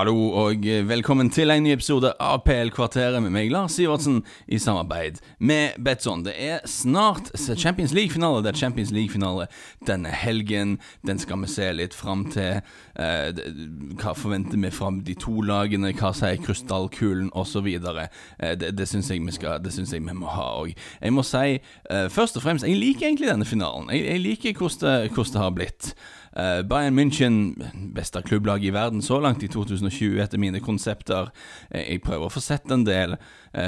Hallo og velkommen til en ny episode av PL-kvarteret med meg, Lars Sivertsen, i samarbeid med Betson. Det er snart Champions League-finale. Det er Champions League-finale denne helgen. Den skal vi se litt fram til. Eh, hva forventer vi fra de to lagene? Hva sier krystallkulen, osv. Eh, det det syns jeg, vi synes jeg vi må ha òg. Jeg må si eh, først og fremst, jeg liker egentlig denne finalen. Jeg, jeg liker hvordan det, det har blitt. Uh, Bayern München, beste klubblag i verden så langt i 2020 etter mine konsepter. Uh, jeg prøver å få sett en del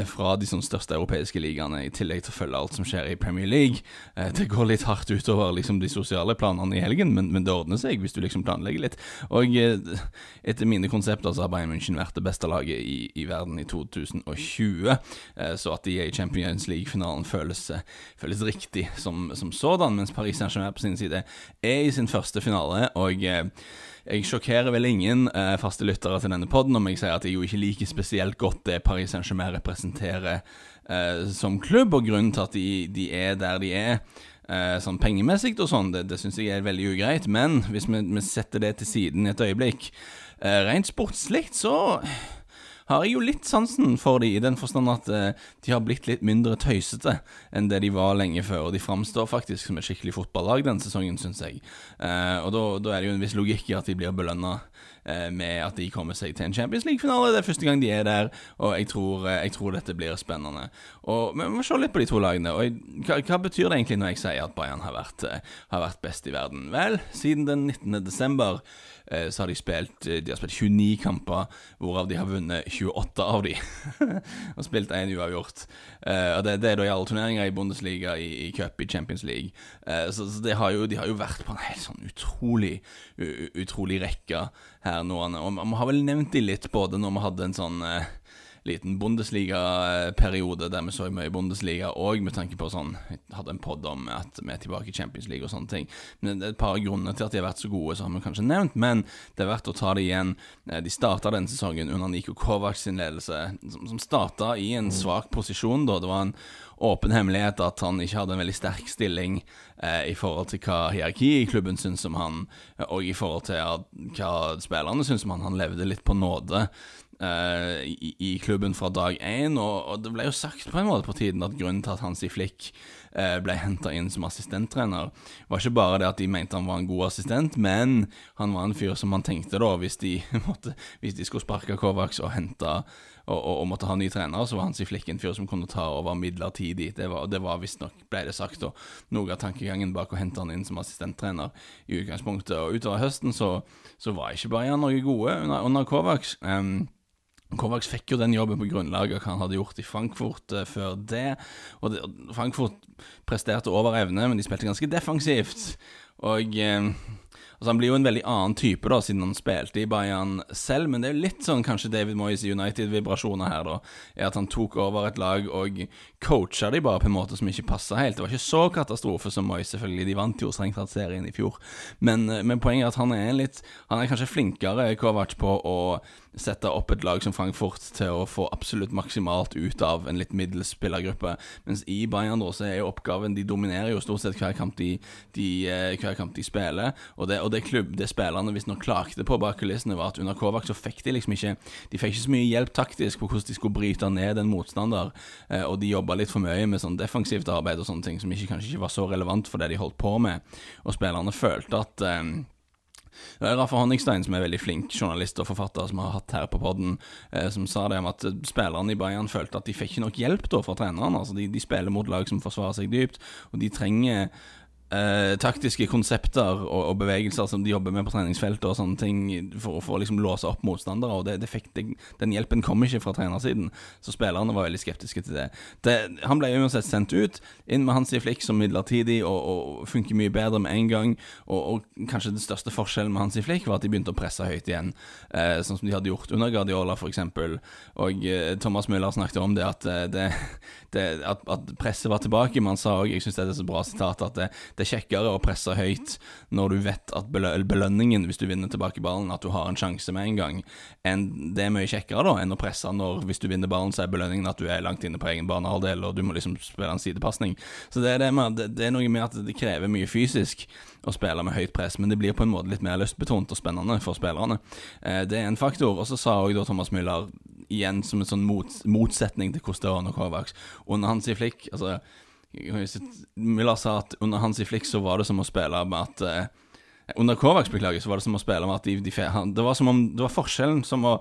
fra de sånn største europeiske ligaene, i tillegg til å følge alt som skjer i Premier League. det går litt hardt utover liksom, de sosiale planene i helgen, men, men, det ordner seg hvis du liksom planlegger litt. Og etter mine konsepter så har Bayern München vært det beste laget i, i verden i 2020. så at de er i Champions League-finalen føles, føles, riktig som, som sådan, mens Paris Saint-Germain på sin side er i sin første finale. Og eh, jeg sjokkerer vel ingen eh, faste lyttere til denne poden om jeg sier at jeg jo ikke liker spesielt godt det Paris Saint-Germain representerer eh, som klubb, og grunnen til at de, de er der de er. Eh, sånn pengemessig og sånn, det, det syns jeg er veldig ugreit. Men hvis vi, vi setter det til siden et øyeblikk uh, Rent sportslig så har jeg jo litt sansen for de, i den forstand at eh, de har blitt litt mindre tøysete enn det de var lenge før. Og de framstår faktisk som et skikkelig fotballag den sesongen, syns jeg. Eh, og da er det jo en viss logikk i at de blir belønna med at de kommer seg til en Champions League-finale. Det er første gang de er der, og jeg tror, eh, jeg tror dette blir spennende. Og Vi må se litt på de to lagene. Og jeg, hva, hva, betyr det egentlig når jeg sier at Bayern har vært, eh, har vært best i verden? Vel, siden den 19. desember Eh, så har de spilt eh, De har spilt 29 kamper, hvorav de har vunnet 28 av de. og spilt én uavgjort. Og det, det, er da i alle turneringer i Bundesliga, i, i cup, i Champions League. Så, så har jo, de har jo vært på en helt sånn utrolig utrolig rekke her nå. Og vi har vel nevnt de litt, både når vi hadde en sånn eh, liten Bundesliga-periode der vi så mye Bundesliga, og med tanke på sånn Vi hadde en pod om at vi er tilbake i Champions League og sånne ting. Men det er et par grunner til at de har vært så gode, så har vi kanskje nevnt, men det er verdt å ta det igjen. Eh, de starta denne sesongen under Niko Kovacs sin ledelse, som, som starta i en svak posisjon, da. Det var en åpen hemmelighet at han ikke hadde en veldig sterk stilling eh, i forhold til hva hierarkiet i klubben syntes om han, og i forhold til hva spillerne syntes om han. Han levde litt på nåde. Uh, i, i, klubben fra dag én, og, og, det ble jo sagt på en måte på tiden at grunnen til at Hansi Flick uh, ble henta inn som assistenttrener, var ikke bare det at de mente han var en god assistent, men han var en fyr som man tenkte da, hvis de, måtte, hvis de skulle sparke Kovacs og hente og, og, og, måtte ha ny trener, så var Hansi Flick en fyr som kunne ta over midlertidig. Det var, det var visstnok, ble det sagt, og noe av tankegangen bak å hente han inn som assistenttrener i utgangspunktet. Og utover høsten så, så var ikke Bayern noe gode under, under Kovacs. Um, Kovacs fikk jo den jobben på grunnlag av hva han hadde gjort i Frankfurt uh, før det. Og Frankfurt presterte over evne, men de spilte ganske defensivt. Og uh, Altså Han blir jo en veldig annen type, da siden han spilte i Bayern selv. Men det er jo litt sånn kanskje David Moyes i United-vibrasjoner her, da. Er at han tok over et lag og coacha de bare på en måte som ikke passa helt. Det var ikke så katastrofe som Moyes, selvfølgelig. De vant jo strengt tatt serien i fjor. Men, eh, men, poenget er at han er litt Han er kanskje flinkere, Kovac, på å sette opp et lag som Frankfurt til å få absolutt maksimalt ut av en litt middels spillergruppe. Mens i Bayern da, så er jo oppgaven De dominerer jo stort sett hver kamp de, de, eh, hver kamp de spiller. Og det, og det, klubb, det spillerne visstnok klagde på bak kulissene, var at under Kovac så fikk de liksom ikke De fikk ikke så mye hjelp taktisk på hvordan de skulle bryte ned en motstander. Eh, og de jobba litt for mye med sånn defensivt arbeid og sånne ting som ikke, kanskje ikke var så relevant for det de holdt på med. Og spillerne følte at eh, det er Rafa Honningstein, som er veldig flink journalist og forfatter, som har hatt her på podden, eh, som sa det om at spillerne i Bayern følte at de fikk ikke nok hjelp da fra treneren. Altså de, de spiller mot lag som forsvarer seg dypt, og de trenger eh, taktiske konsepter og, og, bevegelser som de jobber med på treningsfeltet og sånne ting for, å liksom låse opp motstandere. Og det, det fikk, det, Den hjelpen kom ikke fra trenersiden, så spillerne var veldig skeptiske til det. det han ble uansett sendt ut, inn med Hansi Flick som midlertidig og, og funker mye bedre med en gang. Og, og kanskje den største forskjellen med Hansi Flick var at de begynte å presse høyt igjen, eh, sånn som de hadde gjort under Guardiola f.eks. Og eh, Thomas Müller snakket om det at, eh, at, at presset var tilbake, men han sa òg, jeg syns det er så bra sitat, at det, det er kjekkere å presse høyt når du vet at belønningen hvis du vinner tilbake ballen, at du har en sjanse med en gang, enn det er mye kjekkere da enn å presse når hvis du vinner ballen, så er belønningen at du er langt inne på egen banehalvdel, og du må liksom spille en sidepasning. Så det er, det, med, det er noe med at det krever mye fysisk å spille med høyt press, men det blir på en måte litt mer lystbetont og spennende for spillerne. Eh, det er en faktor. Og så sa òg Thomas Müller igjen som en sånn mot, motsetning til Kosteron og Kovacs. Under hans i flikk altså, Müller sa at under hans i flikk så var det som å spille med at eh, under Kovacs, beklager, så var det som å spille med at de, de, Det var som om Det var forskjellen som å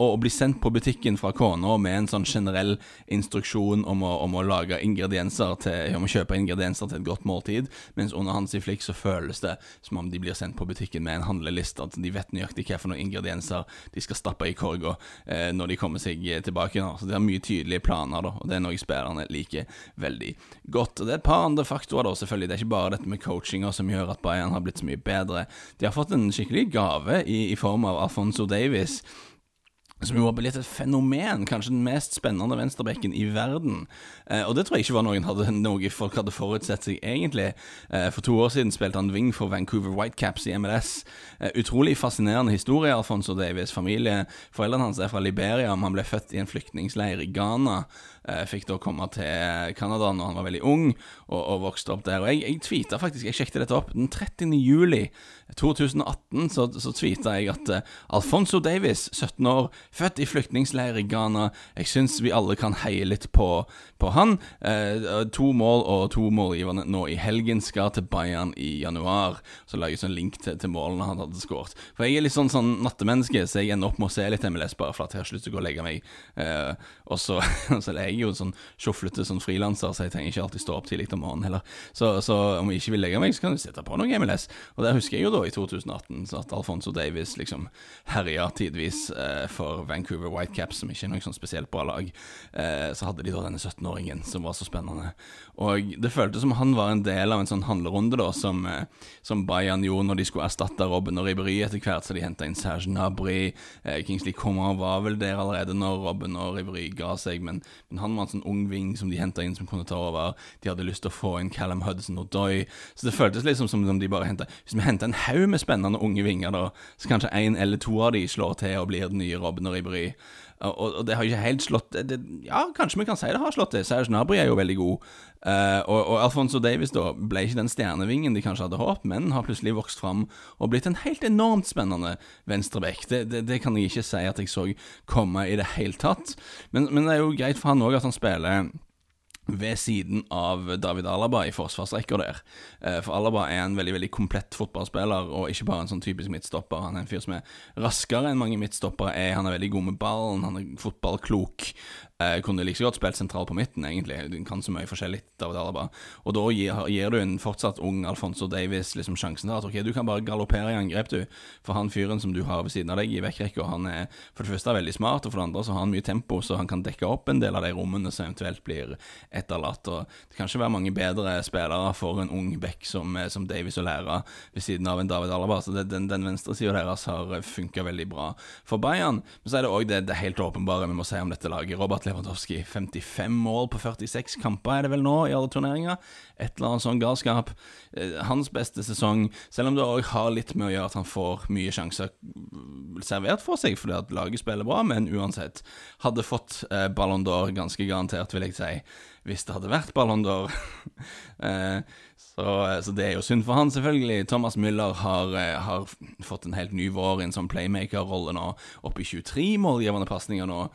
å bli sendt på butikken fra kona med en sånn generell instruksjon om å, om å lage ingredienser til, om å kjøpe ingredienser til et godt måltid, mens under hans i flikk så føles det som om de blir sendt på butikken med en handleliste, at de vet nøyaktig hva for noen ingredienser de skal stappe i korga eh, når de kommer seg tilbake. Nå. Så de har mye tydelige planer, da, og det er noe spillerne liker veldig godt. Og Det er et par andre faktorer, da, selvfølgelig. Det er ikke bare dette med coachinga som gjør at Bayern har blitt så mye bedre. De har fått en skikkelig gave i, i form av Alfonso Davies som jo har blitt et fenomen, kanskje den mest spennende venstrebekken i verden. Eh, og det tror jeg ikke var noen hadde, noe folk hadde forutsett seg, egentlig. Eh, for to år siden spilte han wing for Vancouver Whitecaps i MLS. Eh, utrolig fascinerende historie, Alfonso Davies familie. Foreldrene hans er fra Liberia, men han ble født i en flyktningleir i Ghana. Eh, fikk da komme til Canada når han var veldig ung, og, og vokste opp der. Og jeg, jeg tweeta faktisk, jeg sjekket dette opp, den 30. juli 2018 så, så tweeta jeg at uh, Alfonso Davis, 17 år, født i flyktningleir i Ghana, jeg syns vi alle kan heie litt på, på han. Uh, to mål og to målgiverne nå i helgen skal til Bayern i januar. Så lager jeg sånn link til, til målene han hadde skåret. For jeg er litt sånn, sånn nattemenneske, så jeg ender opp med å se litt MLS bare for at jeg har slutt å gå og legge meg. Uh, og så, så er jeg jo sånn sjoflete sånn frilanser, så jeg trenger ikke alltid stå opp tidlig om morgenen heller. Så, så, om jeg ikke vil legge meg, så kan jeg sette på noe MLS. Og der husker jeg jo da i 2018 så at Alfonso Davies liksom herja tidvis eh, for Vancouver Whitecaps, som ikke er noe sånn spesielt bra lag. Eh, så hadde de da denne 17-åringen som var så spennende. Og det føltes som han var en del av en sånn handlerunde da, som, eh, som Bayern gjorde når de skulle erstatte Robben og Ribéry etter hvert, så de henta inn Serge Nabry. Eh, Kingsley Coman var vel der allerede når Robben og Ribéry ga seg, men, men han var en sånn ung ving som de henta inn som kunne ta over. De hadde lyst til å få inn Callum Hudson og Doy. Så det føltes liksom som om de bare henta Hvis vi henter en haug med spennende unge vinger, da, så kanskje én eller to av de slår til og blir den nye Robben og Ribéry. Og, og, det har ikke helt slått det, Ja, kanskje vi kan si det har slått til. Serge Nabri er jo veldig god. Uh, og, og, Alfonso Davis da ble ikke den stjernevingen de kanskje hadde håpet, men har plutselig vokst fram og blitt en helt enormt spennende venstreback. Det, det, det, kan jeg ikke si at jeg så komme i det hele tatt. Men, men det er jo greit for han òg at han spiller ved siden av David Alaba i forsvarsrekka der. Eh, for Alaba er en veldig veldig komplett fotballspiller, og ikke bare en sånn typisk midtstopper. Han er en fyr som er raskere enn mange midtstoppere er. Han er veldig god med ballen, han er fotballklok. Eh, kunne like godt spilt sentralt på midten, egentlig. Du kan så mye forskjellig. Og da gir, gir, du en fortsatt ung Alfonso Davis liksom sjansen til at ok, du kan bare galoppere i angrep, du. For han fyren som du har ved siden av deg i vekkrekka, han er for det første veldig smart, og for det andre så har han mye tempo, så han kan dekke opp en del av de rommene som eventuelt blir etterlatt. Og det kan ikke være mange bedre spillere for en ung back som, eh, som Davis å lære ved siden av en David Alaba. Så det, den, den venstresida deres har funka veldig bra for Bayern. Men så er det òg det, det helt åpenbare vi må si om dette laget. Robert Lewandowski. 55 mål på 46 kamper er det vel nå i alle turneringer. Et eller annet sånn galskap. Eh, hans beste sesong, selv om det òg har litt med å gjøre at han får mye sjanser servert for seg fordi at laget spiller bra, men uansett. Hadde fått eh, Ballon d'Or ganske garantert, vil jeg si, hvis det hadde vært Ballon d'Or. eh, så, så, det er jo synd for han, selvfølgelig. Thomas Müller har, har fått en helt ny vår i en sånn playmaker-rolle nå, oppe i 23 målgivende pasninger nå.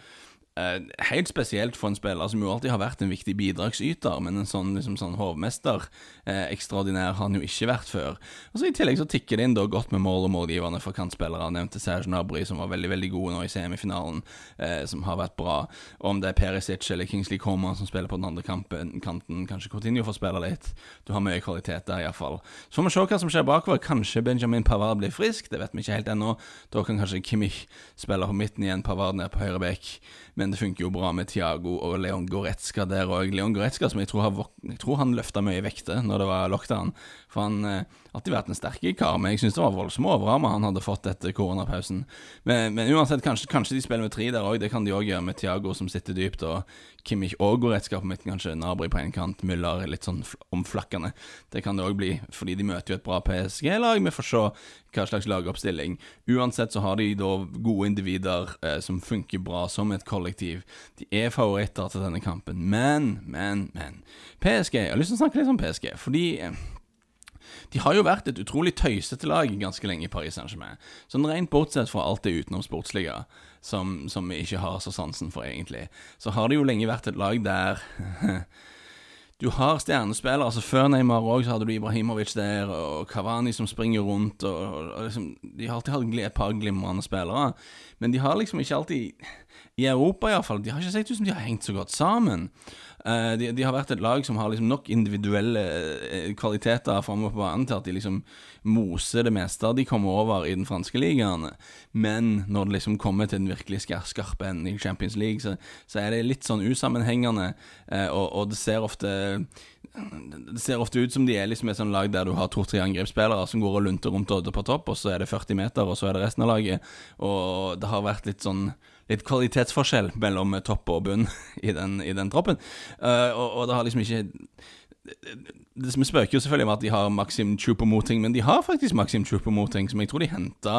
Uh, helt spesielt for en spiller som jo alltid har vært en viktig bidragsyter, men en sånn, liksom, sånn hovmester uh, ekstraordinær har han jo ikke vært før. Og så I tillegg så tikker det inn da godt med mål og målgiverne for kantspillere. Nevnte Serge Nabry, som var veldig veldig gode nå i semifinalen, uh, som har vært bra. Og om det er Perisic eller Kingsley Coman som spiller på den andre kampen, kanten, kanskje Coutinho får spille litt. Du har mye kvalitet der, iallfall. Så får vi se hva som skjer bakover. Kanskje Benjamin Pavard blir frisk, det vet vi ikke helt ennå. Da kan kanskje Kimmich spille på midten igjen, Pavard ned på høyre bekk. Men men det funker jo bra med Tiago og Leon Goretzka der òg. Leon Goretzka som jeg tror, har, jeg tror han løfta mye vekter når det var lockdown. For han har eh, alltid vært en sterk kar, men jeg syns det var voldsomt overramma han hadde fått etter koronapausen. Men, men uansett, kanskje, kanskje, de spiller med tre der òg. Det kan de òg gjøre med Tiago som sitter dypt, og Kimmich og Goretzka på midten, kanskje. Nabri på en kant, Müller litt sånn omflakkende. Det kan det òg bli, fordi de møter jo et bra PSG-lag. Vi får se hva slags lagoppstilling. Uansett så har de da gode individer eh, som funker bra som et kollektiv. De er favoritter til denne kampen, men, men, men. PSG, jeg har lyst til å snakke litt om PSG, fordi eh, de har jo vært et utrolig tøysete lag ganske lenge i Paris Saint-Germain. Sånn rent bortsett fra alt det utenom sportsliga, som, som vi ikke har så sansen for, egentlig, så har det jo lenge vært et lag der du har stjernespillere. altså Før Neymar òg hadde du Ibrahimovic der, og Kavani som springer rundt. og, og liksom, De har alltid hatt et par glimrende spillere, men de har liksom ikke alltid I Europa iallfall. De har ikke sett ut som de har hengt så godt sammen. Uh, de, de, har vært et lag som har liksom nok individuelle uh, kvaliteter framover på banen til at de liksom moser det meste de kommer over i den franske ligaen. Men når det liksom kommer til den virkelig skarpe enden i Champions League, så, så, er det litt sånn usammenhengende, uh, og, og, det ser ofte det ser ofte ut som de er liksom et sånt lag der du har to-tre angrepsspillere som går og lunter rundt Odde på topp, og så er det 40 meter, og så er det resten av laget. Og det har vært litt sånn litt kvalitetsforskjell mellom topp og bunn i den, i den troppen. Uh, og, og, det har liksom ikke Vi spøker jo selvfølgelig om at de har Maxim Chupomoting, men de har faktisk Maxim Chupomoting, som jeg tror de henta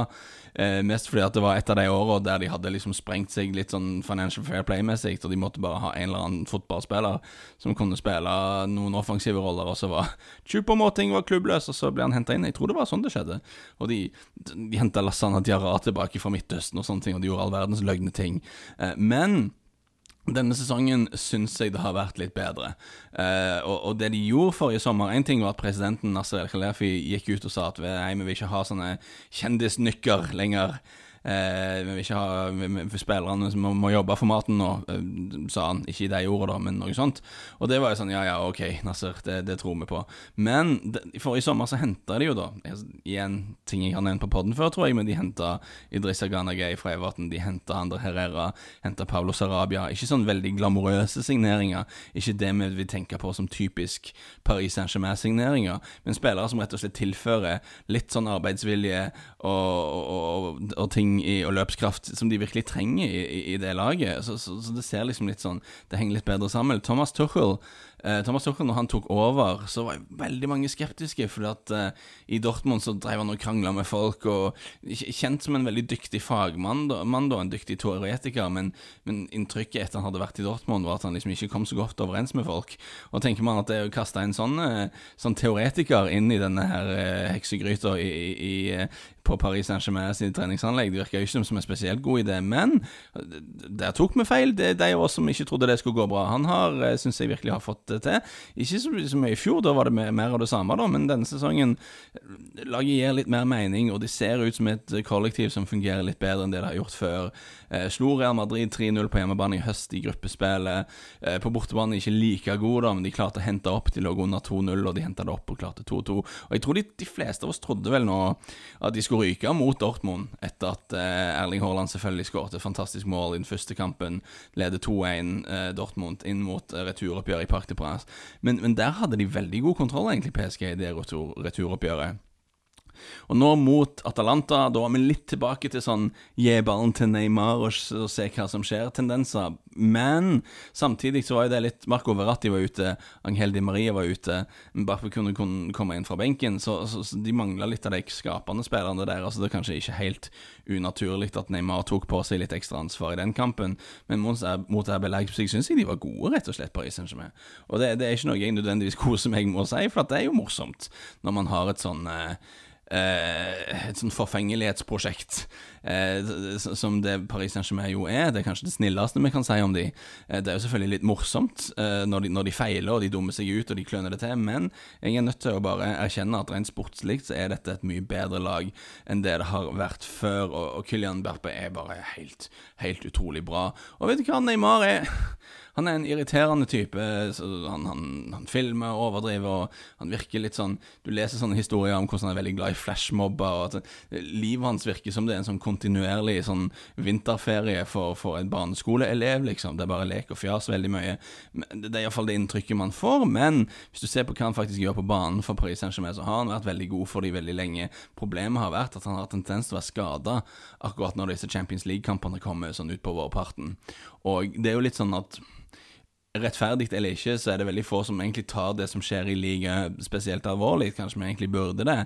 eh, mest fordi at det var et av de åra der de hadde liksom sprengt seg litt sånn Financial Fair Play-messig, og de måtte bare ha en eller annen fotballspiller som kunne spille noen offensive roller, og så var Chupomoting var klubbløs, og så ble han henta inn. Jeg tror det var sånn det skjedde. Og de, de henta Lassana Diarra tilbake fra Midtøsten og sånne ting, og de gjorde all verdens løgne ting. Eh, men denne sesongen syns jeg det har vært litt bedre. Eh, og, og, det de gjorde forrige sommer En ting var at presidenten Nasser El-Khalefi gikk ut og sa at vi, nei, vi vil ikke ha sånne kjendisnykker lenger. Eh, vi vil ikke ha vi, vi spillerne som må, må, jobbe for maten nå, eh, sa han. Ikke i de ordene, da, men noe sånt. Og det var jo sånn, ja ja, ok, Nasser, det, det tror vi på. Men det, forrige sommer så henta de jo da Igjen ting jeg har nevnt på poden før, tror jeg, men de henta Idrissa Ghanagay fra Everton, de henta Ander Herrera, henta Paulo Sarabia. Ikke sånn veldig glamorøse signeringer, ikke det vi vil tenke på som typisk Paris Saint-Germain-signeringer, men spillere som rett og slett tilfører litt sånn arbeidsvilje og, og, og, og ting i, og løpskraft som de virkelig trenger i, i, i det laget. Så, så, så, det ser liksom litt sånn Det henger litt bedre sammen. Thomas Tuchel Eh, Thomas Tuchel, når han tok over, så var veldig mange skeptiske. Fordi at eh, i Dortmund så drev han og krangla med folk, og kjent som en veldig dyktig fagmann, da, mann, da en dyktig teoretiker, men, men, inntrykket etter han hadde vært i Dortmund, var at han liksom ikke kom så godt overens med folk. Og tenker man at det å kaste en sånn, eh, sånn teoretiker inn i denne her eh, heksegryta i, i, i, eh, på Paris Saint-Germain sin treningsanlegg. Det virker ikke som en spesielt god idé, men der tok vi feil. Det er de av oss som ikke trodde det skulle gå bra. Han har, syns jeg virkelig har fått det til. Ikke så, så mye i fjor, da var det mer av det samme, da, men denne sesongen Laget gir litt mer mening, og de ser ut som et kollektiv som fungerer litt bedre enn det de har gjort før. Eh, slo Real Madrid 3-0 på hjemmebane i høst i gruppespillet. Eh, på bortebane ikke like gode, da, men de klarte å hente opp. De lå under 2-0, og de henta det opp og klarte 2-2. Og jeg tror de, de, fleste av oss trodde vel nå at de skulle ryke mot Dortmund, etter at eh, Erling Haaland selvfølgelig skåret et fantastisk mål i den første kampen. Leder 2-1 eh, Dortmund inn mot eh, returoppgjøret i Parc de Prince. Men, men, der hadde de veldig god kontroll, egentlig, PSG, i det retur, returoppgjøret. Og nå mot Atalanta, da er vi litt tilbake til sånn gi ballen til Neymar og, og se hva som skjer-tendenser. Men samtidig så var jo det litt Marco Verratti var ute, Angel Di Maria var ute, Mbappé kunne, kunne komme inn fra benken, så, så, så de mangla litt av de skapende spillerne der. Altså Det er kanskje ikke helt unaturlig at Neymar tok på seg litt ekstra ansvar i den kampen, men mot, mot RB Leipzig syns jeg de var gode, rett og slett, Paris Saint-Germain. Og det, det, er ikke noe jeg nødvendigvis koser meg med å si, for det er jo morsomt når man har et sånn eh, Eh, et sånn forfengelighetsprosjekt eh, som det Paris Saint-Germain jo er. Det er kanskje det snilleste vi kan si om de. Eh, det er jo selvfølgelig litt morsomt eh, når de, når, de, feiler og de dummer seg ut og de kløner det til, men jeg er nødt til å bare erkjenne at rent sportslig så er dette et mye bedre lag enn det det har vært før, og, og Kylian Berpe er bare helt, helt utrolig bra. Og vet du hva, Neymar er Han er en irriterende type. Han, han, han, filmer og overdriver, og han virker litt sånn Du leser sånne historier om hvordan han er veldig glad i flashmobber. og at Livet hans virker som det er en sånn kontinuerlig sånn vinterferie for, for en barneskoleelev, liksom. Det er bare lek og fjas veldig mye. Det er iallfall det inntrykket man får. Men hvis du ser på hva han faktisk gjør på banen for Paris Saint-Germain, så har han vært veldig god for de veldig lenge. Problemet har vært at han har tendens til å være skada akkurat når disse Champions League-kampene kommer sånn ut på vårparten. Og det er jo litt sånn at rettferdig eller ikke, så er det veldig få som egentlig tar det som skjer i liga spesielt alvorlig. Kanskje vi egentlig burde det,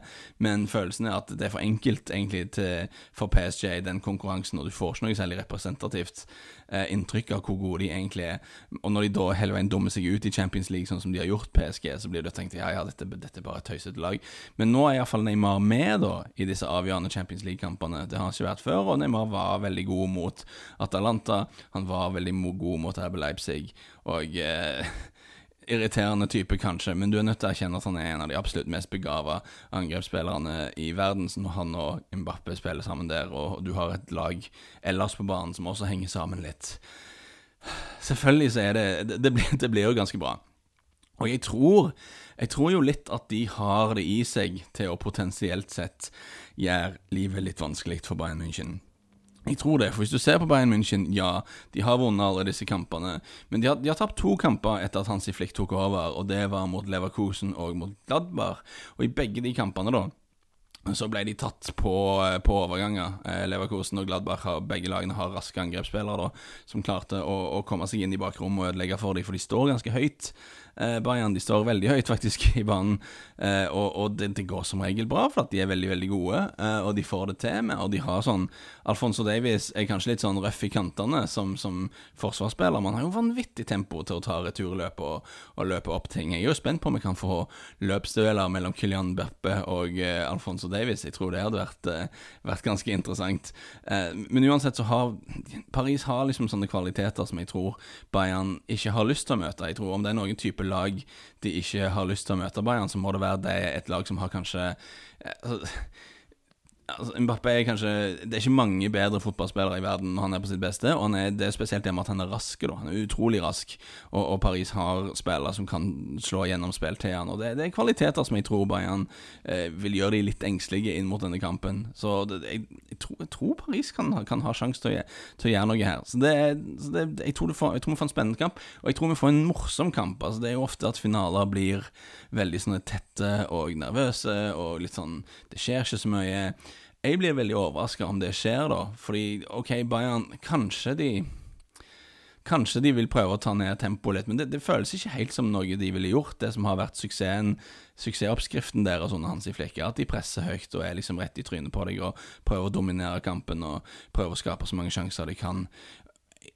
men følelsen er at det er for enkelt egentlig til, for PSG i den konkurransen, og du får ikke noe særlig representativt eh, inntrykk av hvor gode de egentlig er. Og når de da hele veien dummer seg ut i Champions League, sånn som de har gjort PSG, så blir det tenkt ja, ja, dette, dette er bare et tøysete lag. Men nå er iallfall Neymar med da i disse avgjørende Champions League-kampene. Det har han ikke vært før, og Neymar var veldig god mot Atalanta. Han var veldig god mot Herbe Leipzig og eh, irriterende type, kanskje, men du er nødt til å erkjenne at han er en av de absolutt mest begava angrepsspillerne i verden. Så når han og Mbappe spiller sammen der, og du har et lag ellers på banen som også henger sammen litt Selvfølgelig så er det Det, blir, det blir jo ganske bra. Og jeg tror, jeg tror jo litt at de har det i seg til å potensielt sett gjøre livet litt vanskelig for Bayern München. Jeg tror det, for hvis du ser på Bayern München, ja, de har vunnet alle disse kampene. Men de har, de har tapt to kamper etter at Hansi Flick tok over, og det var mot Leverkusen og mot Gladbar. Og i begge de kampene, da, så ble de tatt på, på overganger. Eh, Leverkusen og Gladbach begge lagene har raske angrepsspillere da, som klarte å, å komme seg inn i bakrommet og ødelegge for dem, for de står ganske høyt. Eh, Bayern de står veldig høyt faktisk i banen, eh, og, og det, det, går som regel bra, for at de er veldig veldig gode, eh, og de får det til med. Og de har sånn Alfonso Davies er kanskje litt sånn røff i kantene som, som forsvarsspiller. Man har jo vanvittig tempo til å ta returløp og, og, løpe opp ting. Jeg er jo spent på om vi kan få løpsdueller mellom Kylian Berpe og eh, Alfonso Davies. Jeg tror det hadde vært, eh, vært ganske interessant. Eh, men uansett så har Paris har liksom sånne kvaliteter som jeg tror Bayern ikke har lyst til å møte. Jeg tror om det er noen type type lag de ikke har lyst til å møte Bayern, så må det være det et lag som har kanskje altså, Mbappé er kanskje Det er ikke mange bedre fotballspillere i verden når han er på sitt beste. Og er, det er spesielt det med at han er rask. Da. Han er utrolig rask. Og, og Paris har spillere som kan slå gjennom spill til han. Og det, det er kvaliteter som jeg tror Bayern eh, vil gjøre de litt engstelige inn mot denne kampen. Så det, jeg, jeg, tror, jeg, tror, Paris kan, kan ha sjanse til, til, å gjøre noe her. Så, det, så jeg, tror får, jeg, tror vi får en spennende kamp. Og jeg tror vi får en morsom kamp. Altså, det er jo ofte at finaler blir veldig sånne tette og nervøse, og litt sånn Det skjer ikke så mye. Jeg blir veldig overraska om det skjer, da. Fordi OK, Bayern Kanskje de Kanskje de vil prøve å ta ned tempoet litt, men det, det, føles ikke helt som noe de ville gjort. Det som har vært suksessen, suksessoppskriften deres under Hansi Flekke, at de presser høyt og er liksom rett i trynet på deg og prøver å dominere kampen og prøver å skape så mange sjanser de kan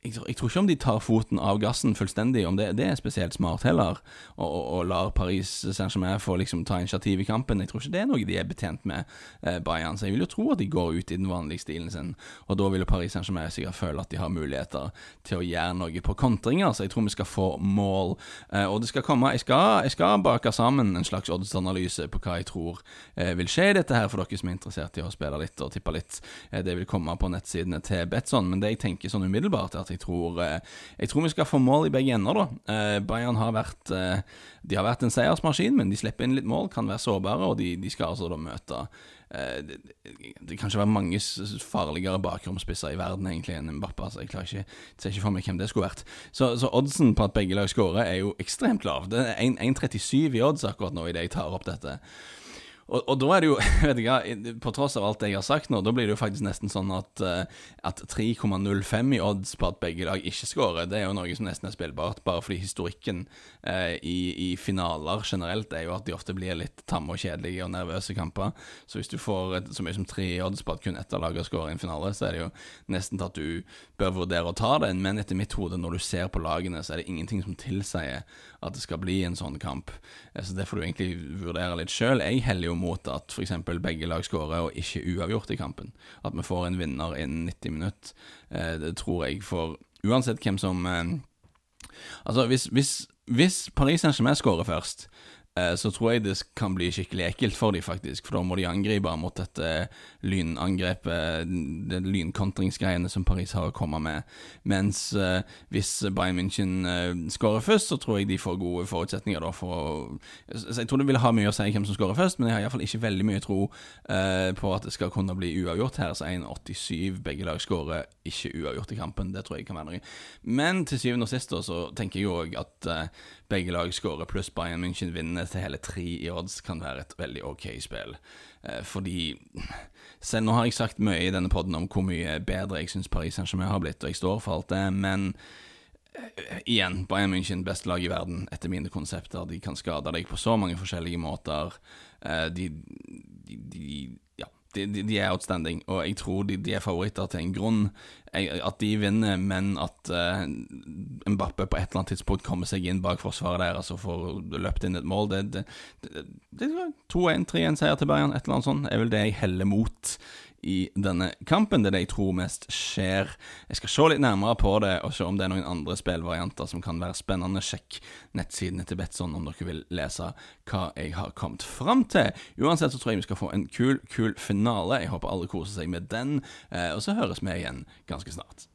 jeg, jeg, tror ikke om de tar foten av gassen fullstendig, om det, det er spesielt smart heller, og, og, og lar Paris Saint-Germain få liksom ta initiativ i kampen. Jeg tror ikke det er noe de er betjent med, eh, Bayern. Så jeg vil jo tro at de går ut i den vanlige stilen sin, og da vil Paris Saint-Germain sikkert føle at de har muligheter til å gjøre noe på kontringer. Så jeg tror vi skal få mål, eh, og det skal komme Jeg skal, jeg skal bake sammen en slags oddsanalyse på hva jeg tror eh, vil skje i dette her, for dere som er interessert i å spille litt og tippe litt. Eh, det vil komme på nettsidene til Betson, men det jeg tenker sånn umiddelbart at jeg tror, eh, jeg tror vi skal få mål i begge ender, da. Eh, Bayern har vært eh, De har vært en seiersmaskin, men de slipper inn litt mål, kan være sårbare, og de, de skal altså da møte det, det, kan ikke være mange farligere bakromspisser i verden egentlig enn Mbappa. Så jeg klarer ikke, ser ikke for meg hvem det skulle vært. Så, så oddsen på at begge lag skårer, er jo ekstremt lav. Det er 1,37 i odds akkurat nå idet jeg tar opp dette. Og, og, da er det jo, vet jeg, på tross av alt jeg har sagt nå, da blir det jo faktisk nesten sånn at, eh, at 3,05 i odds på at begge lag ikke skårer, det er jo noe som nesten er spillbart, bare fordi historikken eh, i, i, finaler generelt er jo at de ofte blir litt tamme og kjedelige og nervøse kamper. Så hvis du får et, så mye som tre odds på at kun ett av lagene skårer i en finale, så er det jo nesten til at du bør vurdere å ta den, men etter mitt hode, når du ser på lagene, så er det ingenting som tilsier at det skal bli en sånn kamp. Eh, så det får du egentlig vurdere litt sjøl. Jeg heller jo mot at f.eks. begge lag skårer og ikke uavgjort i kampen. At vi får en vinner innen 90 minutter. Eh, det tror jeg for uansett hvem som eh, Altså, hvis, hvis, hvis Paris Saint-Germain skårer først, så tror jeg det kan bli skikkelig ekkelt for dem, faktisk. For da må de angripe mot dette lynangrepet, det lynkontringsgreiene som Paris har å komme med. Mens eh, hvis Bayern München eh, skårer først, så tror jeg de får gode forutsetninger da for å Så jeg tror det vil ha mye å si hvem som skårer først, men jeg har iallfall ikke veldig mye tro eh, på at det skal kunne bli uavgjort her. Så 1,87 begge lag skårer ikke uavgjort i kampen. Det tror jeg kan være noe. Men til syvende og sist da, så tenker jeg òg at eh, begge lag skårer pluss Bayern München vinner til hele tre i odds kan være et veldig ok spill. Eh, fordi selv nå har jeg sagt mye i denne poden om hvor mye bedre jeg syns Paris Saint-Germain har blitt, og jeg står for alt det, men eh, igjen, Bayern München, beste lag i verden etter mine konsepter. De kan skade deg på så mange forskjellige måter. Eh, de, de, de ja, de, de, er outstanding, og jeg tror de, er favoritter til en grunn. At de vinner, men at uh, Mbappe på et eller annet tidspunkt kommer seg inn bak forsvaret deres og får løpt inn et mål. Det, det, det, det 2-1, 3-1-seier til Bayern, et eller annet sånt, er vel det jeg heller mot i denne kampen. Det er det jeg tror mest skjer. Jeg skal se litt nærmere på det og se om det er noen andre spillvarianter som kan være spennende. Sjekk nettsidene til Betson om dere vil lese hva jeg har kommet fram til. Uansett så tror jeg vi skal få en kul, kul finale. Jeg håper alle koser seg med den, eh, og så høres vi igjen ganske snart.